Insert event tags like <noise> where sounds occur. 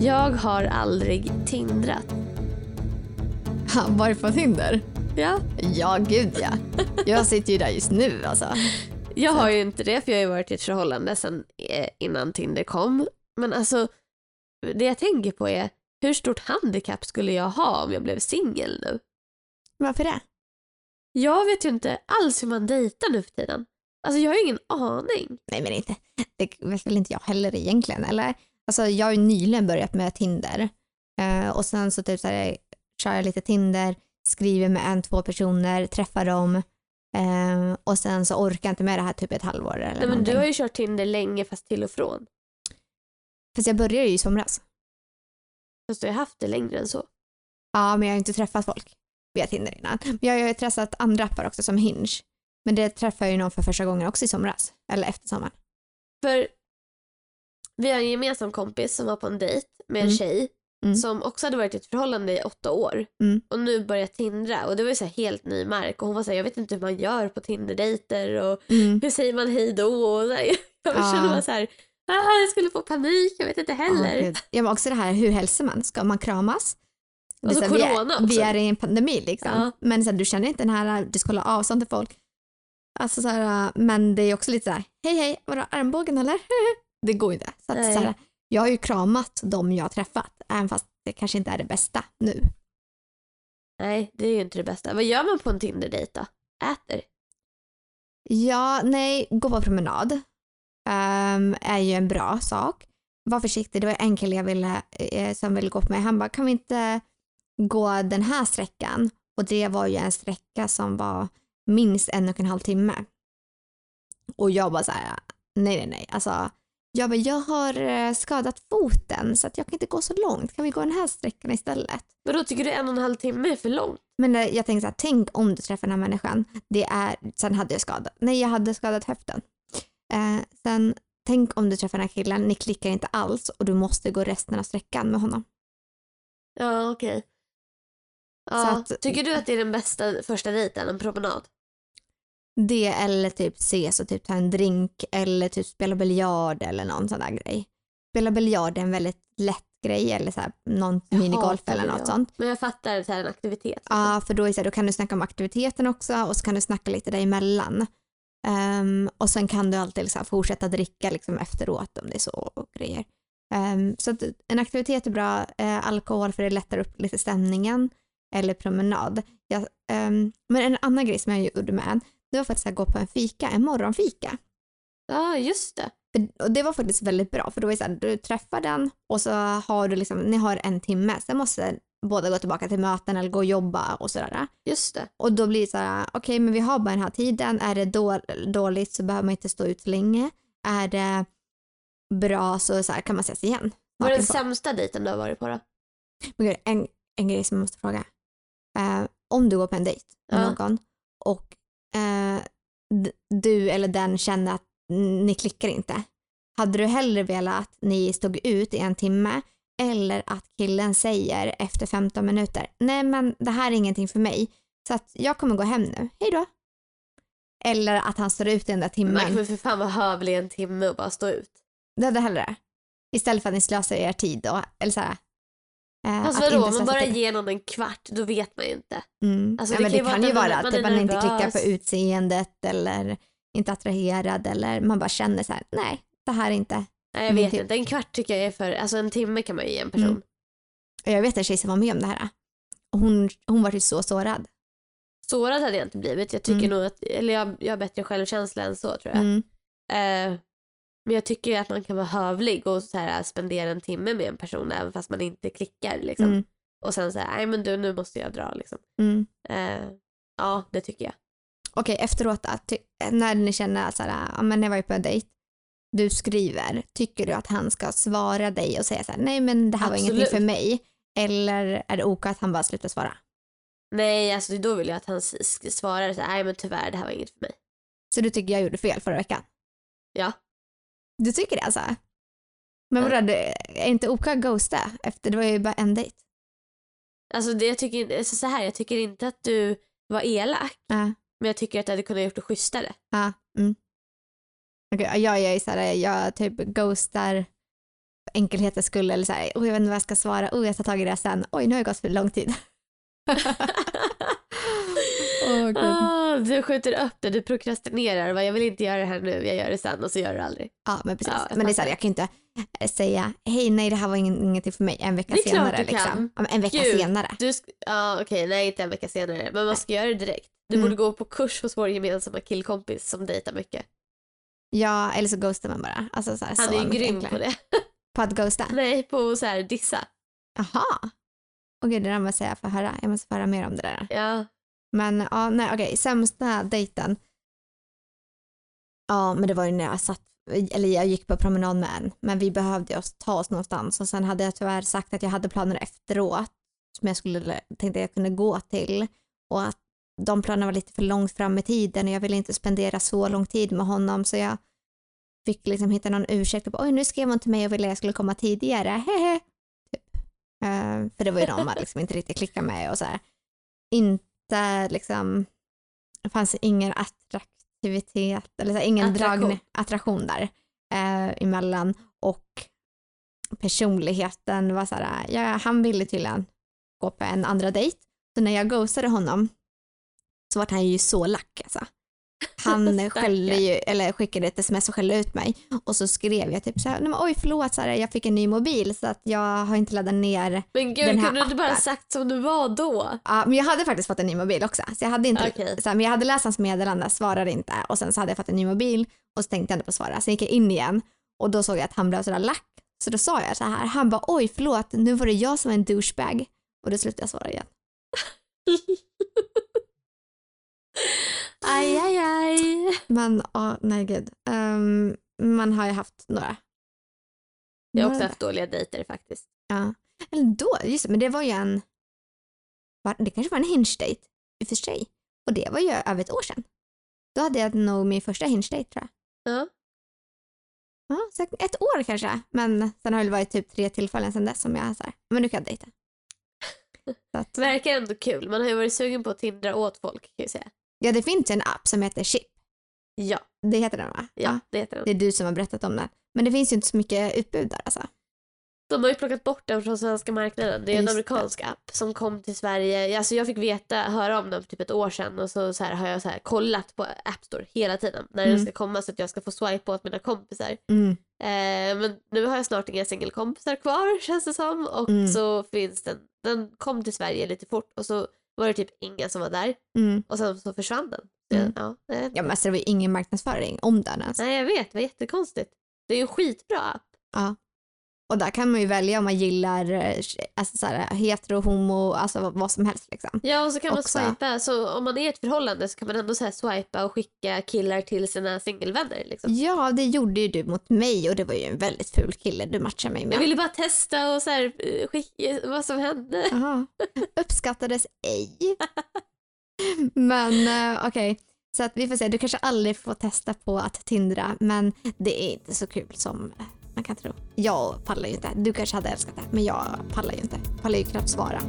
Jag har aldrig tindrat. Ha, på Tinder? Ja. Ja, gud ja. Jag sitter ju där just nu alltså. <laughs> Jag har ju inte det för jag har ju varit i ett förhållande sedan eh, innan Tinder kom. Men alltså, det jag tänker på är hur stort handikapp skulle jag ha om jag blev singel nu? Varför det? Jag vet ju inte alls hur man dejtar nu för tiden. Alltså jag har ju ingen aning. Nej men inte. Det vet väl inte jag heller egentligen eller? Alltså jag har ju nyligen börjat med Tinder. Eh, och sen så typ så här, kör jag lite Tinder, skriver med en, två personer, träffar dem. Eh, och sen så orkar jag inte med det här typ ett halvår eller Nej, men någonting. du har ju kört Tinder länge fast till och från. Fast jag började ju i somras. Fast du har haft det längre än så. Ja, men jag har inte träffat folk via Tinder innan. Men jag har ju träffat andra appar också som Hinge. Men det träffade jag ju någon för första gången också i somras. Eller efter sommaren. För vi har en gemensam kompis som var på en dejt med en Mm. tjej Mm. som också hade varit i ett förhållande i åtta år Mm. och nu börjat tindra och det var ju så helt ny mark och hon var så här, jag vet inte hur man gör på Tinder-dejter och Mm. hur säger man hej då och så här, <laughs> jag Ja. kände bara så här, ah, jag skulle få panik, jag vet inte heller. Ja, gud. ja, men också det här, hur hälsar man? Ska man kramas? Och Det är så så här, vi, corona är, också. vi är i en pandemi liksom. Ja. Men så här, du känner inte den här, du ska hålla avstånd till folk. Alltså så här, men det är också lite så här, hej hej, vadå armbågen eller? <laughs> det går ju inte. Så att, så här, jag har ju kramat de jag har träffat, även fast det kanske inte är det bästa nu. Nej, det är ju inte det bästa. Vad gör man på en Tinder-dejt då? Äter? Ja, nej, gå på promenad ehm, är ju en bra sak. Var försiktig, det var en kille jag ville, eh, som ville gå på mig. Han bara, kan vi inte gå den här sträckan? Och det var ju en sträcka som var minst en och en halv timme. Och jag bara så här, nej, nej, nej. Alltså, jag bara, jag har eh, skadat foten så att jag kan inte gå så långt. Kan vi gå den här sträckan istället? Men då tycker du en och en halv timme är för långt? Men eh, jag tänkte så här, tänk om du träffar den här människan. Det är, sen hade jag skadat, nej jag hade skadat höften. Eh, sen, tänk om du träffar den här killen, ni klickar inte alls och du måste gå resten av sträckan med honom. Ja, okej. Ja, Så att- tycker du att det är den bästa första dejten, en promenad? Det eller typ ses och typ ta en drink eller typ spela biljard eller någon sån där grej. Spela biljard är en väldigt lätt grej eller så här, någon Jag minigolf eller något biljard. sånt. Men jag fattar så här en aktivitet. Ja, för då, är så här, då kan du snacka om aktiviteten också och så kan du snacka lite däremellan. Um, och sen kan du alltid här, fortsätta dricka liksom efteråt om det är så och grejer. Ehm, så att en aktivitet är bra, eh, alkohol för det lättar upp lite stämningen eller promenad. Jag, ehm, men en annan grej som jag gjorde med, det var faktiskt att gå på en fika, en morgonfika. Ja, just det. För, och det var faktiskt väldigt bra för då är det så här, du träffar den och så har du liksom, ni har en timme, sen måste båda gå tillbaka till möten eller gå och jobba och sådär. Just det. Och då blir det så här, okej men vi har bara den här tiden, är det då, dåligt så behöver man inte stå ut länge. Är det bra så, så här, kan man ses igen. Vad är den sämsta dejten du har varit på då? Men gud, en, en grej som jag måste fråga. Eh, om du går på en dejt med Ja. någon och eh, du eller den känner att ni klickar inte. Hade du hellre velat att ni stod ut i en timme eller att killen säger efter 15 minuter, nej men det här är ingenting för mig, så att jag kommer gå hem nu, hej då. Eller att han står ut den där Man timmen. kan väl för fan vara hövlig en timme och bara stå ut. Det hade hellre. Istället för att ni slösar er tid då, eller så här. Eh, Alltså vadå, om man bara ger någon en kvart, då vet man ju inte. Mm. Alltså, ja, det men kan det ju vara kan ju att man- vara att man är man inte klickar på utseendet eller inte attraherad eller man bara känner så här, nej, det här är inte. Nej, jag Mm, vet typ. inte. En kvart tycker jag är för, alltså en timme kan man ju ge en person. Mm. Jag vet en tjej som var med om det här. Och hon, hon var ju så sårad. Sårad hade jag inte blivit. Jag tycker Mm. nog att, eller jag, jag har bättre självkänsla än så tror jag. Mm. Eh, men jag tycker att man kan vara hövlig och så här, spendera en timme med en person även fast man inte klickar. Liksom. Mm. Och sen säga, nej men du nu måste jag dra. Liksom. Mm. Eh, ja, det tycker jag. Okej, efteråt att, ty- när ni känner så här, ja men jag var ju på en dejt, du skriver, tycker du att han ska svara dig och säga så här, nej men det här var Absolut. ingenting för mig? Eller är det ok att han bara slutar svara? Nej, alltså då vill jag att han svarar så här, nej men tyvärr det här var inget för mig. Så du tycker jag gjorde fel förra veckan? Ja. Du tycker det alltså? Men vadå, det- är inte ok att ghosta? Efter det var ju bara en dejt. Alltså det, jag tycker alltså, så här, jag tycker inte att du var elak. Ja. Men jag tycker att du hade kunnat gjort det schysstare. Ja. Mm. Okej, jag är ju såhär, jag typ ghostar enkelhetens skull eller så här, oj jag vet inte vad jag ska svara, oj jag tar tag i det sen, oj nu har det gått för lång tid. <laughs> Gud. Ah, du skjuter upp det, du prokrastinerar. Jag vill inte göra det här nu, jag gör det sen och så gör du aldrig. Ja men precis. Ja, men det är så här, jag kan ju inte eh, säga hej nej det här var ingen, ingenting för mig en vecka Det är klart senare. du liksom. kan. Ja, en vecka Gud. senare. Du ja, okej, nej inte en vecka senare. Men man ska göra det direkt. Du Mm. borde gå på kurs hos vår gemensamma killkompis som dejtar mycket. Ja eller så ghostar man bara. Alltså, så här, Han så är ju grym enklare. på det. På att ghosta? Nej, på så här dissa. Jaha. Och gud det där måste jag få höra. Jag måste få höra mer om det där. Ja. Men ja, nej okej, sämsta dejten. Ja, men det var ju när jag satt, eller jag gick på promenad med en, men vi behövde oss ta oss någonstans och sen hade jag tyvärr sagt att jag hade planer efteråt som jag skulle, tänkte jag kunde gå till och att de planerna var lite för långt fram i tiden och jag ville inte spendera så lång tid med honom så jag fick liksom hitta någon ursäkt. Typ, Oj, nu skrev hon till mig och ville att jag skulle komma tidigare. <laughs> Hehe. Eh, för det var ju de man liksom inte riktigt klickade med och så här. Inte liksom, det fanns ingen attraktivitet eller så här, ingen Attraktion. dragning, attraktion där eh, emellan och personligheten var så här, ja, han ville tydligen gå på en andra dejt. Så när jag ghostade honom så var han ju så lack alltså. <laughs> Han skällde ju, eller skickade ett sms och skällde ut mig och så skrev jag typ så här, "Nej, men oj förlåt, så här, jag fick en ny mobil så att jag har inte laddat ner. Men gud, Den här kunde du inte bara appen. sagt som du var då? Ja, men jag hade faktiskt fått en ny mobil också så jag hade inte, Okej. så här, men jag hade läst hans meddelande, svarade inte och sen så hade jag fått en ny mobil och så tänkte jag inte på att svara. Sen gick jag in igen och då såg jag att han blev sådär lack så då sa jag så här, han bara oj förlåt nu var det jag som var en douchebag och då slutade jag svara igen. <laughs> Aj, aj, aj. Men ja, nej gud. Ehm, man har ju haft några. Jag har också haft dåliga dejter faktiskt. Ja. Eller då, just det, men det var ju en, det kanske var en hinge-date i och för sig. Och det var ju över ett år sedan. Då hade jag nog min första hinge-date tror jag. Ja. Ja, så ett år kanske. Men sen har det varit typ tre tillfällen sedan dess som jag så här, men nu kan jag dejta. <laughs> Att, Verkar ändå kul. Man har ju varit sugen på att tindra åt folk kan jag säga. Ja, det finns en app som heter Chip. Ja, Det heter den va? ja, det heter Det den. är du som har berättat om den. Men det finns ju inte så mycket utbud där alltså. De har ju plockat bort den från svenska marknaden. Det är en det. amerikansk app som kom till Sverige. Alltså jag fick veta, höra om den för typ ett år sedan och så, så här, har jag så här, kollat på App Store hela tiden när den Mm. ska komma så att jag ska få swipa åt mina kompisar. Mm. Eh, men nu har jag snart inga singelkompisar kvar känns det som och Mm. så finns den, den kom till Sverige lite fort och så var det typ ingen som var där Mm. och sen så försvann den. Mm. ja, vet Ja, men alltså, det var ju ingen marknadsföring om den ens. Nej jag vet, det var jättekonstigt. Det är ju en skitbra app. Ja. Och där kan man ju välja om man gillar eh, alltså, så här, hetero, homo, alltså vad, som helst liksom. Ja och så kan man Också. swipa, så om man är i ett förhållande så kan man ändå så här swipa och skicka killar till sina singelvänner. Liksom. Ja, det gjorde ju du mot mig och det var ju en väldigt ful kille du matchade mig med. Jag ville bara testa och så här, eh, skicka vad som hände. Jaha. Uppskattades ej. Men eh, okej, så att vi får se. Du kanske aldrig får testa på att tindra, men det är inte så kul som man kan tro. Jag pallar ju inte. Du kanske hade älskat det, men jag pallar ju inte. Pallar ju knappt svara.